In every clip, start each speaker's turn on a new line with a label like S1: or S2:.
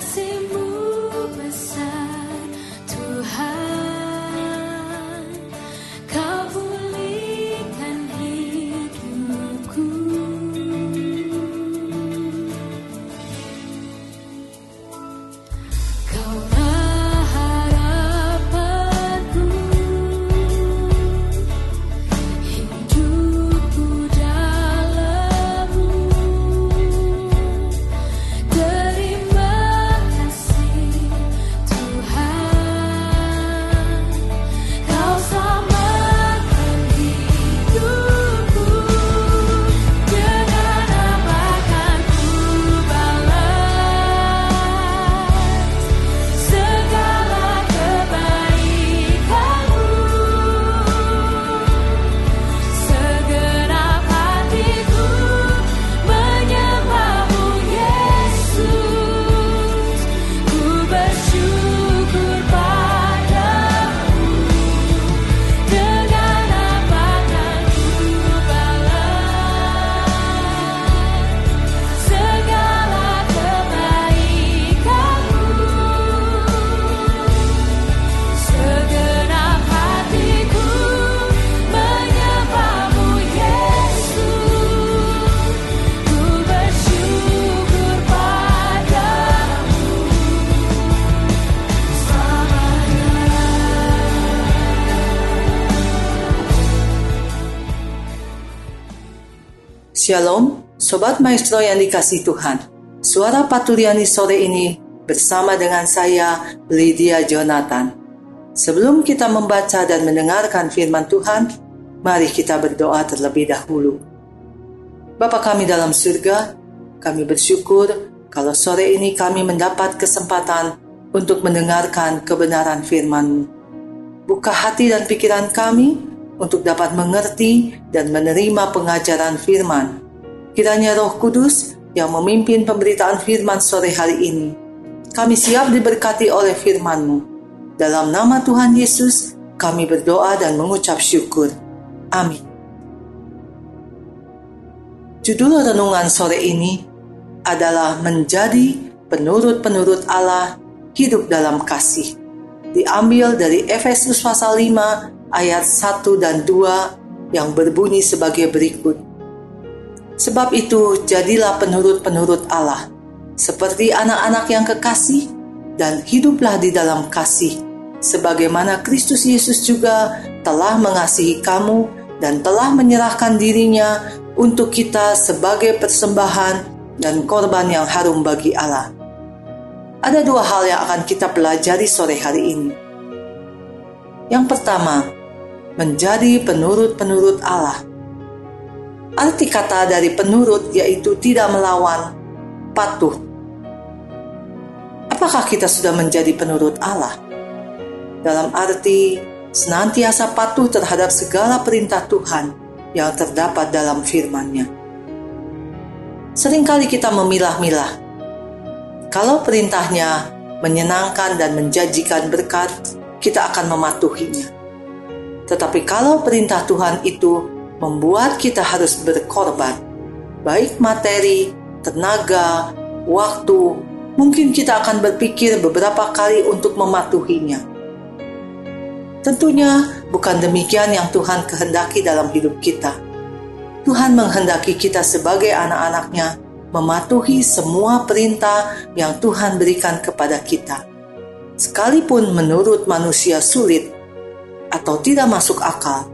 S1: sim Shalom, Sobat Maestro yang dikasih Tuhan. Suara Patuliani sore ini bersama dengan saya, Lydia Jonathan. Sebelum kita membaca dan mendengarkan firman Tuhan, mari kita berdoa terlebih dahulu. Bapa kami dalam surga, kami bersyukur kalau sore ini kami mendapat kesempatan untuk mendengarkan kebenaran firman-Mu. Buka hati dan pikiran kami untuk dapat mengerti dan menerima pengajaran firman. Kiranya Roh Kudus yang memimpin pemberitaan firman sore hari ini. Kami siap diberkati oleh firman-Mu. Dalam nama Tuhan Yesus, kami berdoa dan mengucap syukur. Amin. Judul renungan sore ini adalah menjadi penurut-penurut Allah hidup dalam kasih. Diambil dari Efesus pasal 5 ayat 1 dan 2 yang berbunyi sebagai berikut. Sebab itu jadilah penurut-penurut Allah, seperti anak-anak yang kekasih, dan hiduplah di dalam kasih, sebagaimana Kristus Yesus juga telah mengasihi kamu dan telah menyerahkan dirinya untuk kita sebagai persembahan dan korban yang harum bagi Allah. Ada dua hal yang akan kita pelajari sore hari ini. Yang pertama, menjadi penurut-penurut Allah. Arti kata dari penurut yaitu tidak melawan, patuh. Apakah kita sudah menjadi penurut Allah? Dalam arti senantiasa patuh terhadap segala perintah Tuhan yang terdapat dalam firman-Nya. Seringkali kita memilah-milah. Kalau perintahnya menyenangkan dan menjanjikan berkat, kita akan mematuhinya tetapi kalau perintah Tuhan itu membuat kita harus berkorban, baik materi, tenaga, waktu, mungkin kita akan berpikir beberapa kali untuk mematuhinya. Tentunya bukan demikian yang Tuhan kehendaki dalam hidup kita. Tuhan menghendaki kita sebagai anak-anaknya mematuhi semua perintah yang Tuhan berikan kepada kita. Sekalipun menurut manusia sulit, atau tidak masuk akal,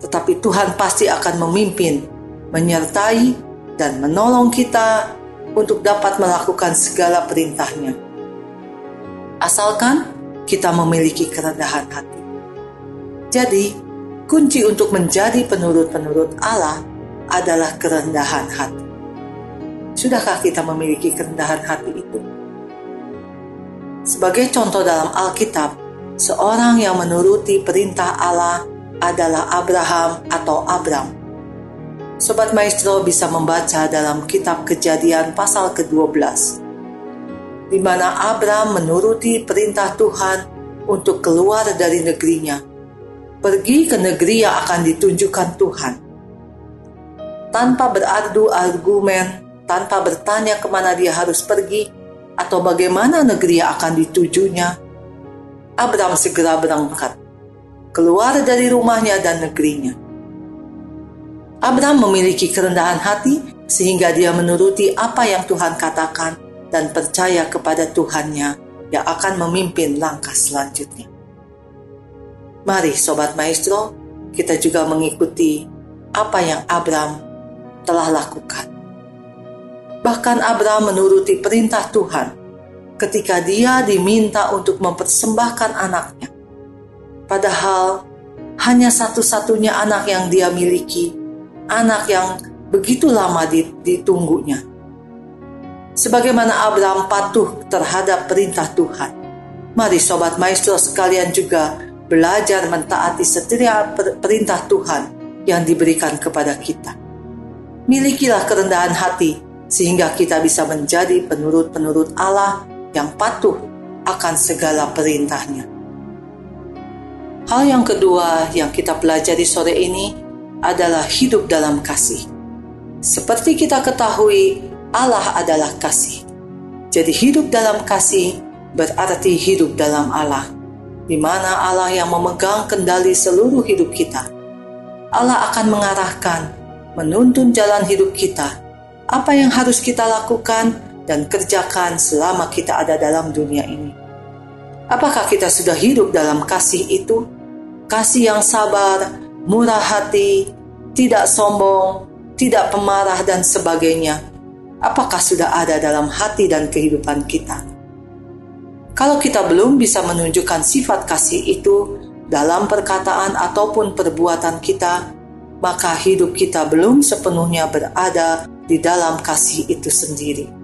S1: tetapi Tuhan pasti akan memimpin, menyertai, dan menolong kita untuk dapat melakukan segala perintahnya. Asalkan kita memiliki kerendahan hati. Jadi, kunci untuk menjadi penurut-penurut Allah adalah kerendahan hati. Sudahkah kita memiliki kerendahan hati itu? Sebagai contoh dalam Alkitab, seorang yang menuruti perintah Allah adalah Abraham atau Abram. Sobat Maestro bisa membaca dalam kitab kejadian pasal ke-12, di mana Abram menuruti perintah Tuhan untuk keluar dari negerinya, pergi ke negeri yang akan ditunjukkan Tuhan. Tanpa beradu argumen, tanpa bertanya ke mana dia harus pergi, atau bagaimana negeri yang akan ditujunya, Abram segera berangkat, keluar dari rumahnya dan negerinya. Abram memiliki kerendahan hati sehingga dia menuruti apa yang Tuhan katakan dan percaya kepada Tuhannya yang akan memimpin langkah selanjutnya. Mari Sobat Maestro, kita juga mengikuti apa yang Abram telah lakukan. Bahkan Abraham menuruti perintah Tuhan ketika dia diminta untuk mempersembahkan anaknya. Padahal hanya satu-satunya anak yang dia miliki, anak yang begitu lama ditunggunya. Sebagaimana Abraham patuh terhadap perintah Tuhan, mari sobat maestro sekalian juga belajar mentaati setiap perintah Tuhan yang diberikan kepada kita. Milikilah kerendahan hati sehingga kita bisa menjadi penurut-penurut Allah yang patuh akan segala perintahnya. Hal yang kedua yang kita pelajari sore ini adalah hidup dalam kasih. Seperti kita ketahui, Allah adalah kasih. Jadi hidup dalam kasih berarti hidup dalam Allah, di mana Allah yang memegang kendali seluruh hidup kita. Allah akan mengarahkan, menuntun jalan hidup kita apa yang harus kita lakukan dan kerjakan selama kita ada dalam dunia ini. Apakah kita sudah hidup dalam kasih itu? Kasih yang sabar, murah hati, tidak sombong, tidak pemarah, dan sebagainya. Apakah sudah ada dalam hati dan kehidupan kita? Kalau kita belum bisa menunjukkan sifat kasih itu dalam perkataan ataupun perbuatan kita, maka hidup kita belum sepenuhnya berada di dalam kasih itu sendiri.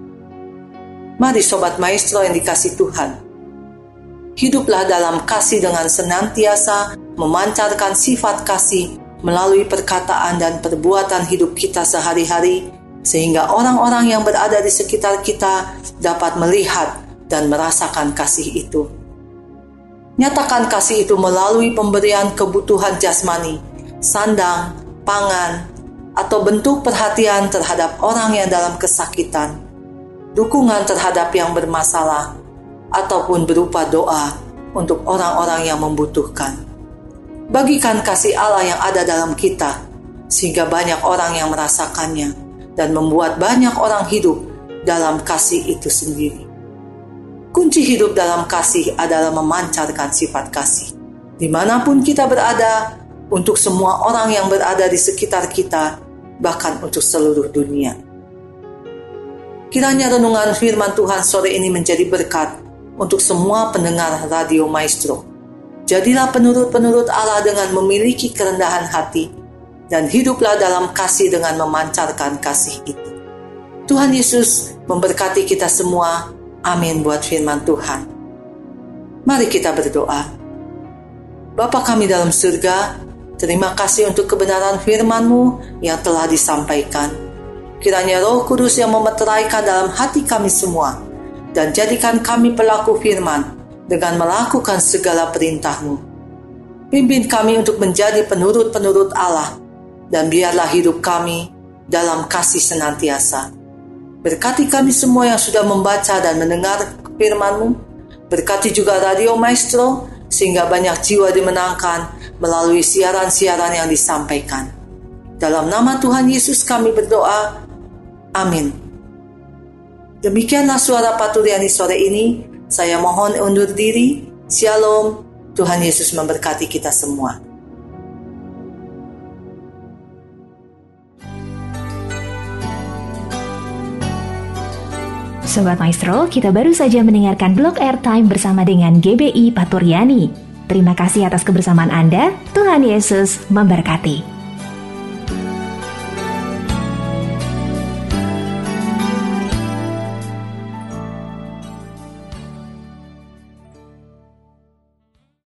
S1: Mari sobat maestro yang dikasih Tuhan, hiduplah dalam kasih dengan senantiasa memancarkan sifat kasih melalui perkataan dan perbuatan hidup kita sehari-hari, sehingga orang-orang yang berada di sekitar kita dapat melihat dan merasakan kasih itu. Nyatakan kasih itu melalui pemberian kebutuhan jasmani, sandang, pangan, atau bentuk perhatian terhadap orang yang dalam kesakitan, dukungan terhadap yang bermasalah, ataupun berupa doa untuk orang-orang yang membutuhkan. Bagikan kasih Allah yang ada dalam kita, sehingga banyak orang yang merasakannya dan membuat banyak orang hidup dalam kasih itu sendiri. Kunci hidup dalam kasih adalah memancarkan sifat kasih. Di mana pun kita berada, untuk semua orang yang berada di sekitar kita, bahkan untuk seluruh dunia. Kiranya renungan firman Tuhan sore ini menjadi berkat untuk semua pendengar Radio Maestro. Jadilah penurut-penurut Allah dengan memiliki kerendahan hati dan hiduplah dalam kasih dengan memancarkan kasih itu. Tuhan Yesus memberkati kita semua. Amin buat firman Tuhan. Mari kita berdoa. Bapa kami dalam surga, Terima kasih untuk kebenaran firman-Mu yang telah disampaikan. Kiranya roh kudus yang memeteraikan dalam hati kami semua dan jadikan kami pelaku firman dengan melakukan segala perintah-Mu. Pimpin kami untuk menjadi penurut-penurut Allah dan biarlah hidup kami dalam kasih senantiasa. Berkati kami semua yang sudah membaca dan mendengar firman-Mu. Berkati juga Radio Maestro sehingga banyak jiwa dimenangkan melalui siaran-siaran yang disampaikan. Dalam nama Tuhan Yesus kami berdoa. Amin. Demikianlah suara Patuliani sore ini. Saya mohon undur diri. Shalom. Tuhan Yesus memberkati kita semua.
S2: Sobat Maestro, kita baru saja mendengarkan blog airtime bersama dengan GBI Paturyani. Terima kasih atas kebersamaan Anda. Tuhan Yesus memberkati.